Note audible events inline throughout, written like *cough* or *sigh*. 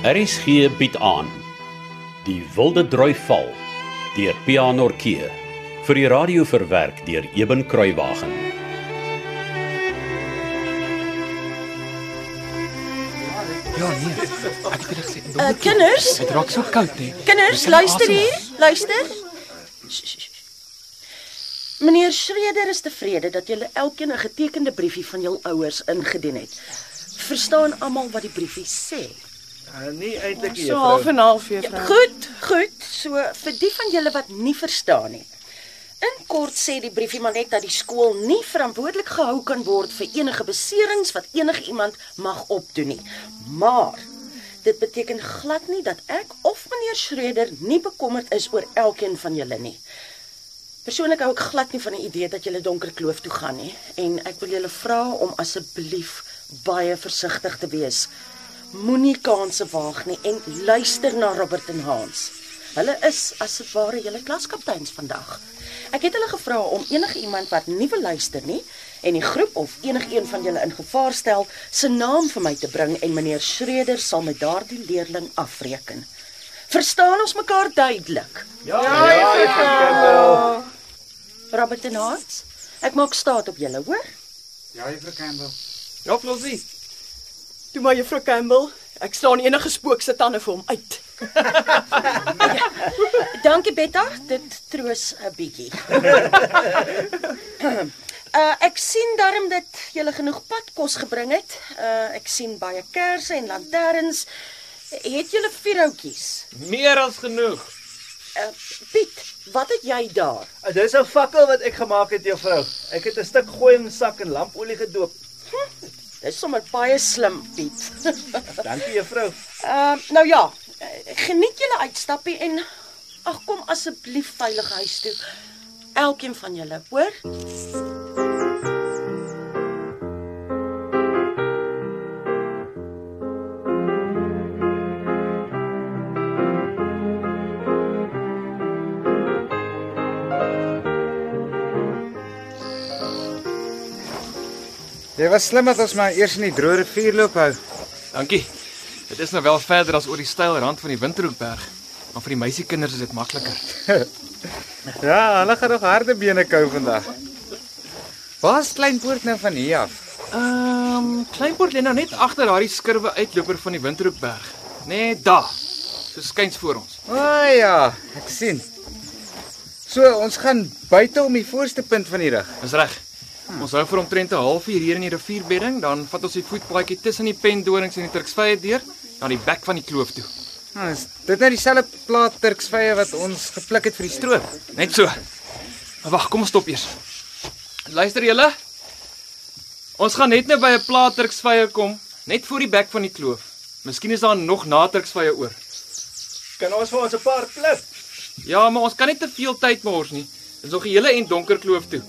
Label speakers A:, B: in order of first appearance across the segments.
A: RSG bied aan Die Wilde Droi Val deur Pianorkee vir die radio verwerk deur Eben Kruiwagen.
B: Ja, nee. Ek het dit gesê.
C: Uh, kinders,
B: Dit raak so koud hè.
C: kinders, luister hier, luister. Sss, sss, sss. Meneer Schreder is tevrede dat julle elkeen 'n getekende briefie van jul ouers ingedien het. Verstaan almal wat die briefie sê?
D: Uh, nie eintlik
E: So half en half juffrou.
C: Ja, goed, goed. So vir die van julle wat nie verstaan nie. In kort sê die briefie maar net dat die skool nie verantwoordelik gehou kan word vir enige beserings wat enige iemand mag opdoen nie. Maar dit beteken glad nie dat ek of meneer Schreder nie bekommerd is oor elkeen van julle nie. Persoonlik hou ek glad nie van die idee dat julle donker kloof toe gaan nie en ek wil julle vra om asseblief baie versigtig te wees. Moenie kansse waag nie en luister na Robert en Hans. Hulle is as dit ware julle klaskapteins vandag. Ek het hulle gevra om enige iemand wat nie wil luister nie en die groep of enigiemand van julle in gevaar stel, se naam vir my te bring en meneer Schreder sal met daardie leerling afreken. Verstaan ons mekaar duidelik?
D: Ja, ja, ja, ja.
C: Robert en Hans, ek maak staat op julle, hoor?
B: Ja, juffrou Campbell.
E: Ja, Flossie. Toe maar juffrou Campbell, ek slaan enige spook se tande vir hom uit. *laughs*
C: Dankie Betta, dit troos 'n bietjie. *laughs* uh ek sien darm dat jy genoeg padkos gebring het. Uh ek sien baie kersse en lanterns. Het julle vierhoutjies?
F: Meer as genoeg.
C: Uh Piet, wat het jy daar?
D: Uh, Dis 'n fakkel wat ek gemaak het, juffrou. Ek het 'n stuk gooiingsak en lampolie gedoop.
C: Dis sommer baie slim, Piet. *laughs*
D: Dankie, juffrou.
C: Uh nou ja, geniet julle uitstappie en ag kom asseblief veilig huis toe. Elkeen van julle, hoor?
G: Jy was slim dat ons maar eers in die droë rivier loop hou.
B: Dankie. Dit is nou wel verder as oor die steil rand van die Winterhoekberg. Maar vir die meisiekinders is dit makliker. *laughs*
G: Ja, hulle gaan nog harde bene kou vandag. Waar's Kleinpoort nou van hier af?
B: Ehm, um, Kleinpoort lê nou net agter daardie skurwe uitloper van die Winterhoekberg. Net daar. So skuins voor ons.
G: O oh, ja, ek sien. So, ons gaan buite om die voorste punt van die rug.
B: Dis reg. Ons hou vir omtrent 'n halfuur hier in die rivierbedding, dan vat ons die voetpaadjie tussen die pendorings en die Turksvye deur na die bek van die kloof toe.
G: Nou, is dit nou dieselfde plaat Turksvye wat ons gepluk het vir die stroop?
B: Net so. Maar wag, kom ons stop eers. Luister julle. Ons gaan net nou by 'n plaat Turksvye kom, net voor die bek van die kloof. Miskien is daar nog na Turksvye oor.
D: Kan ons vir ons 'n paar klip?
B: Ja, maar ons kan nie te veel tyd mors nie. Dis nog 'n hele en donker kloof toe.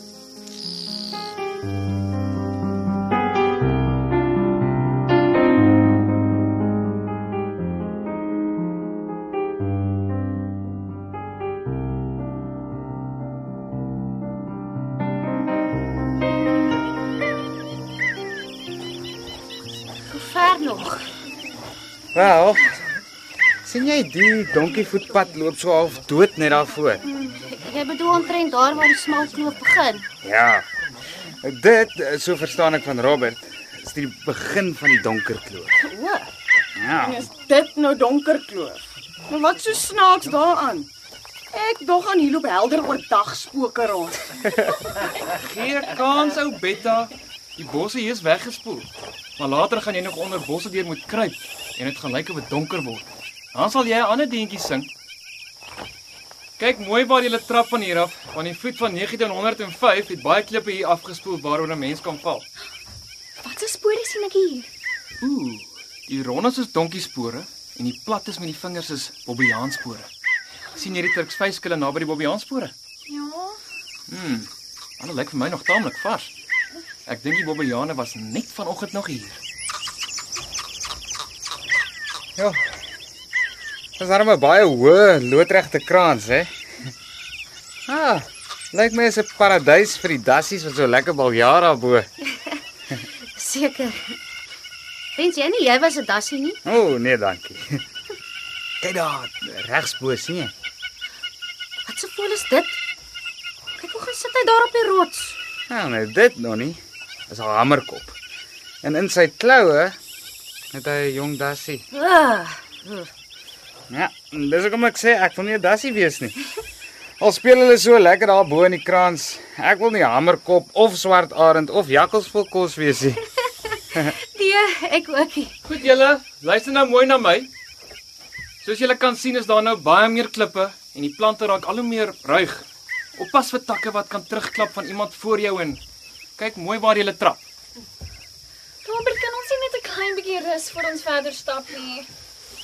H: Nog?
G: Wel. sien jy die donkievoetpad loop so half dood net daarvoor?
H: Jy bedoel omtrent daar waar die smal kloof begin.
G: Ja. Dit, so verstaan ek van Robert, is die begin van die donker kloof.
E: O,
G: Ja.
E: is dit nou donker kloof? Maar wat so snaaks daaraan? Ek dog aan hier loop helder oordag spooke rond.
B: Gee kans ou Betta. Die bosse hier is weggespoel. Maar later gaan jy nog onder bosse deur moet kruip en dit gaan lyk of dit donker word. Dan sal jy 'n ander dingetjie sing. Kyk mooi waar jy trap van hier af, want die vloed van 1905 het baie klippe hier afgespoel waaroor 'n mens kan val.
H: Wat 'n spore sien ek hier?
B: Ooh, die rondes is donkiespore en die plattes met die vingers is bobbejaansspore. sien jy die Turksvyskille naby die bobbejaansspore?
H: Ja.
B: Hmm. Hulle lyk vir my nog taamlik vars. Ek dink die bobbejane was net vanoggend nog hier.
G: Ja. Dis darem 'n baie hoë loodregte kraans, hè? *laughs* Ah, lyk my is 'n paradys vir die dassies wat so lekker baljaar daarbo. *laughs*
H: Seker. Wens jy nie jy was 'n dassie nie?
G: O, oh, nee, dankie. *laughs* Kyk daar, regsbo sien jy?
H: Wat se voel is dit? Kyk hoe gaan sit hy daar op die rots.
G: Nou, nee, dit nog nie. Dis 'n hamerkop. En in sy kloue het hy 'n jong dassie.
H: Ah,
G: Ja, en dis hoekom ek sê ek wil nie 'n dassie wees nie. Al speel hulle so lekker daar bo in die krans. Ek wil nie hamerkop of swart arend of jakkalsvol kos wees nie. *laughs*
H: nee, ek ookie.
B: Goed julle, luister nou mooi na my. Soos julle kan sien is daar nou baie meer klippe en die plante raak al hoe meer ruig. Oppas vir takke wat kan terugklap van iemand voor jou en kyk mooi waar jy trap.
F: Robert, kan ons nie net 'n klein bietjie rus voor ons verder stap nie?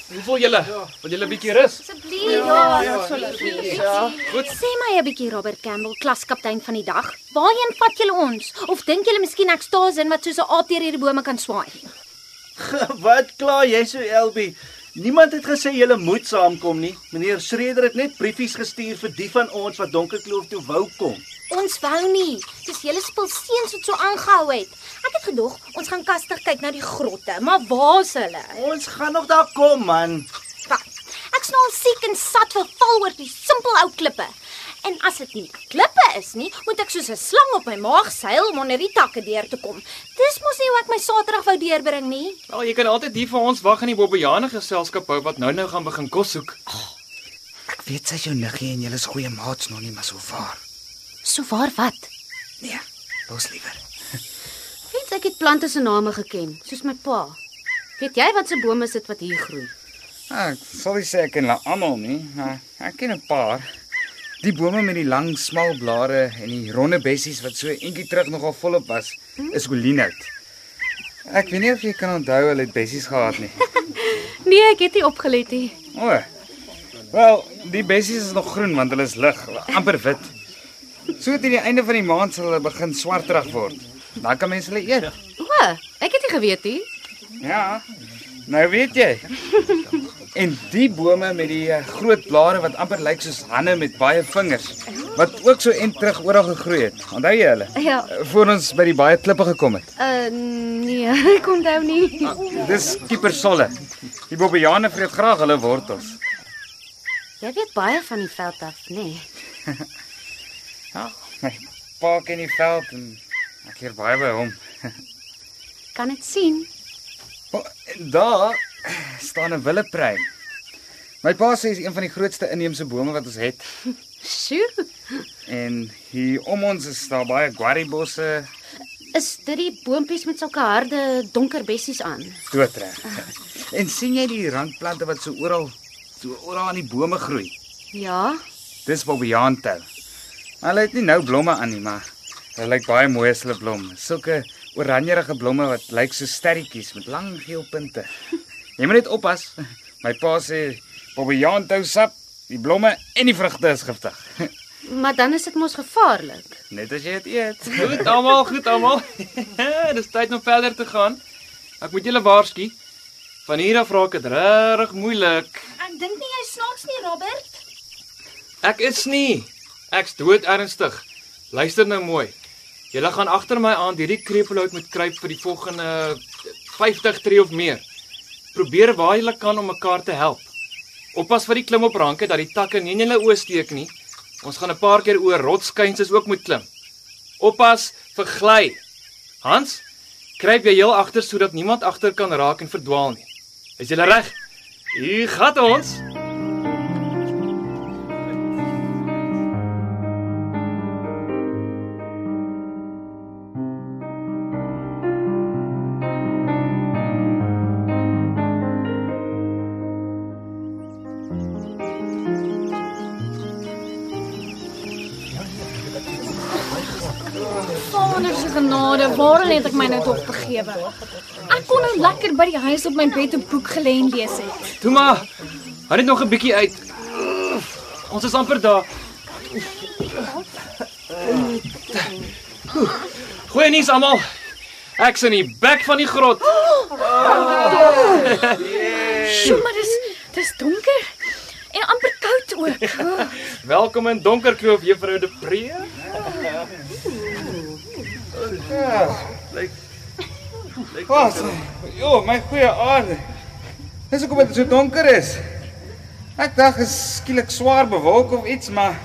B: Hoe voel julle? Wil julle 'n bietjie rus?
H: Asseblief. Ja,
F: Ja.
B: Goed.
H: Sê my 'n bietjie Robert Campbell, klaskaptein van die dag. Waarheen vat julle ons? Of dink julle miskien ek staas in wat soos 'n aap deur hierdie bome kan swaai? *laughs*
D: Wat kla jy so Elbie? Niemand het gesê jy moet saamkom nie. Meneer Schreder het net briefies gestuur vir die van ons wat Donkerkloof toe wou kom.
H: Ons wou nie. Dis julle spul seuns wat so aangehou het. Ek het gedog ons gaan kastig kyk na die grotte, maar waar's hulle?
D: Ons gaan nog daar kom man.
H: Wat? Ek's nou al siek en sat vir val oor die simpel ou klippe. En as dit nie klippe is nie, moet ek soos 'n slang op my maag seil om onder die takke deur te kom. Dis mos nie hoe ek my Saterdag wou deurbring nie.
B: Wel, jy kan altyd hier vir ons wag in die Bobbejane geselskap hou wat nou-nou gaan begin kos soek.
G: Ek weet sy's jou niggie en julle is goeie maats nog nie, maar so waar.
H: So waar wat?
G: Nee, los liewer. *laughs*
H: Weet ek het plante se name geken, soos my pa. Weet jy wat se bome sit wat hier groei?
G: Ah, ek sal nie sê ek ken hulle almal nie, maar ek ken 'n paar. Die bome met die lang, smal blare en die ronde bessies wat so eentjie terug nogal volop was, is Olinout. Ek weet nie of jy kan onthou hulle het bessies gehad nie. *laughs*
H: Nee, ek het nie opgelet nie.
G: O. Wel, die bessies is nog groen want hulle is lig, amper wit. So teen die einde van die maand sal hulle begin swarterig word. Dan kan mense hulle eet.
H: O, ek het nie geweet nie.
G: Ja. Nou weet jy. *laughs* En die bome met die eh, groot blare wat amper lyk soos hande met baie vingers wat ook so en terug oral gegroei het. Onthou jy hulle?
H: Ja.
G: Eh, Voor ons by die baie klippe gekom het.
H: Uh nee, *laughs* ek onthou nie.
G: Dis kiepersolle. Die bobbejane vreet graag hulle wortels.
H: Jy weet baie van die veld af, nê? Nee. *laughs*
G: Ja, my pa ken die veld en ek leer baie by hom. *laughs*
H: Kan dit sien?
G: O, en Daar staan 'n willepruim. My pa sê is een van die grootste inheemse bome wat ons het.
H: Sjoe.
G: En hier om ons is daar baie guaribosse,
H: Is dit die boontjies met sulke harde donker bessies aan?
G: doodreg. En sien jy die randplante wat so oral so oral aan die bome groei?
H: Ja.
G: Dis bobbejaan-tou. Hulle het nie nou blomme aan nie, maar hulle lyk baie mooi as hulle blom. Sulke oranjerige blomme wat lyk so sterretjies met lang geel punte. Jy moet net oppas. *laughs* My pa sê bobbejaan-tou sap, die blomme en die vrugte is giftig. *laughs*
H: Maar dan is dit mos gevaarlik.
G: Net as jy dit eet. *laughs*
B: Goed almal, goed almal. Dis tyd om verder te gaan. Ek moet julle waarsku. Van hier af raak dit regtig moeilik.
H: Ek dink nie jy snaaks nie, Robert.
B: Ek is nie. Ek's dood ernstig. Luister nou mooi. Julle gaan agter my aan hierdie kreepelhout moet kruip vir die volgende 50 tree of meer. Probeer waar julle kan om mekaar te help. Oppas vir die klim op ranke dat die takke nie in julle oë steek nie. Ons gaan 'n paar keer oor rotsskuinses ook moet klim. Oppas vir gly. Hans, kruip jy heel agter sodat niemand agter kan raak en verdwaal nie. Is julle reg? Hier gaan ons.
F: Vader se genade, waarheen het ek my nou tog begewe? Ek kon nou lekker by die huis op my bed 'n boek gelê en lees het.
B: Toe maar. Hou net nog 'n bietjie uit. Ons is amper daar. Goeie nuus almal. Ek's in die bek van die grot.
F: Sjoe, maar dis dis donker en amper koud ook.
B: Welkom in Donkerkloof, Juffrou De Pre.
G: Wat? Jo, my goeie aarde. Dis hoekom dit so donker is. Ek dink is skielik swaar bewolk of iets, maar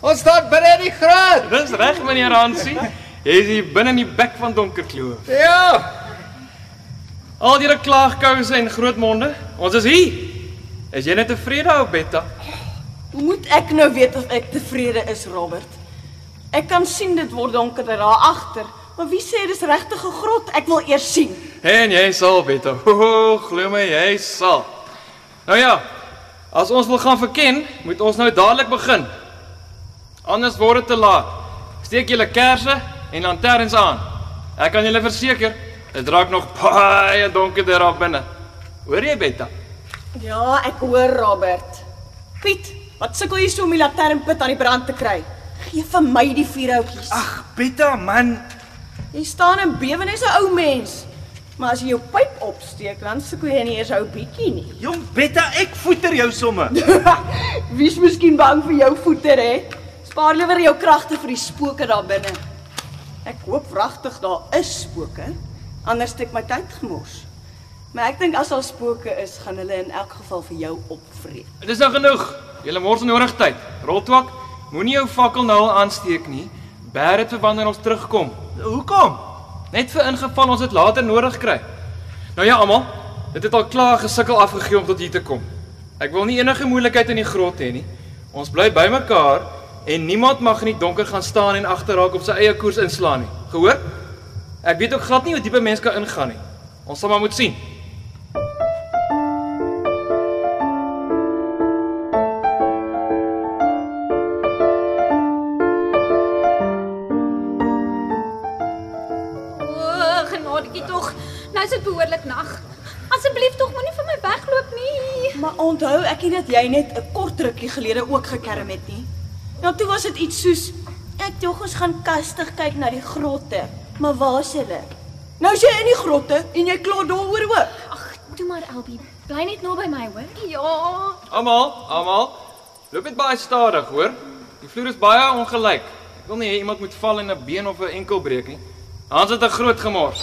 G: ons staan binne in die grot.
B: Dis reg meneer Hansie. Jy is hier binne in die bek van donker kloof.
G: Ja.
B: Al julle klaagkouse en groot monde, ons is hier. Is jy net tevrede ou Betta?
E: Hoe moet ek nou weet of ek tevrede is, Robert? Ek kan sien dit word donkerder daar agter, maar wie sê dis regtig 'n grot? Ek wil eers sien.
B: En jy sal Betta. O, *laughs* glo my, jy sal. Nou ja, as ons wil gaan verken, moet ons nou dadelik begin. Anders word dit te laat. Steek julle kersse en lanterns aan. Ek kan julle verseker, dit raak nog *laughs* baie donkerder daar binne. Hoor jy Betta?
E: Ja, ek hoor Robert. Piet, wat sukkel jy so om die lanternpit aan die brand te kry? Gee vir my die vuurhoutjies.
D: Ag, Betta man,
E: Jy staan in bewenis 'n ou mens. Maar as jy jou pyp opsteek, dan sukkel jy nie eers ou bietjie nie. *laughs*
D: jong Betta, ek voeter jou somme.
E: Wie's miskien bang vir jou voeter hè? Spaar liewer jou kragte vir die spooke daar binne. Ek hoop wragtig daar is spooke. Anders het ek my tyd gemors. Maar ek dink as daar spooke is, gaan hulle in elk geval vir jou opvreet.
B: Dit is nou genoeg. Julle mors nodig tyd. Rotwak, moenie jou fakkel nou aansteek nie. Bær dit vir wanneer ons terugkom.
D: Hoekom?
B: Net vir ingeval ons dit later nodig kry. Nou ja, almal, dit het al klaar gesukkel afgegee om tot hier te kom. Ek wil nie enige moeilikheid in die grot hê nie. Ons bly bymekaar en niemand mag in die donker gaan staan en agterraak op sy eie koers inslaan nie. Gehoor? Ek weet ook glad nie hoe diep 'n mens kan ingaan nie. Ons sal maar moet sien.
H: Behoorlik nag. Asseblief tog moenie vir my wegloop nie.
E: Maar onthou ek nie dat jy net 'n kort rukkie gelede ook gekerm het nie. Nou toe was dit iets soos ek dog ons gaan kastig kyk na die grotte. Maar waar is hulle? Nou is jy in die grotte en jy kla daaroor ook.
F: Ag, toe maar Elbie. Bly net naby my, hoor?
H: Ja.
B: Almal, almal, loop net baie stadig, hoor? Die vloer is baie ongelyk. Ek wil nie hê iemand moet val en 'n been of 'n enkel breek nie. Hans het 'n groot gemors.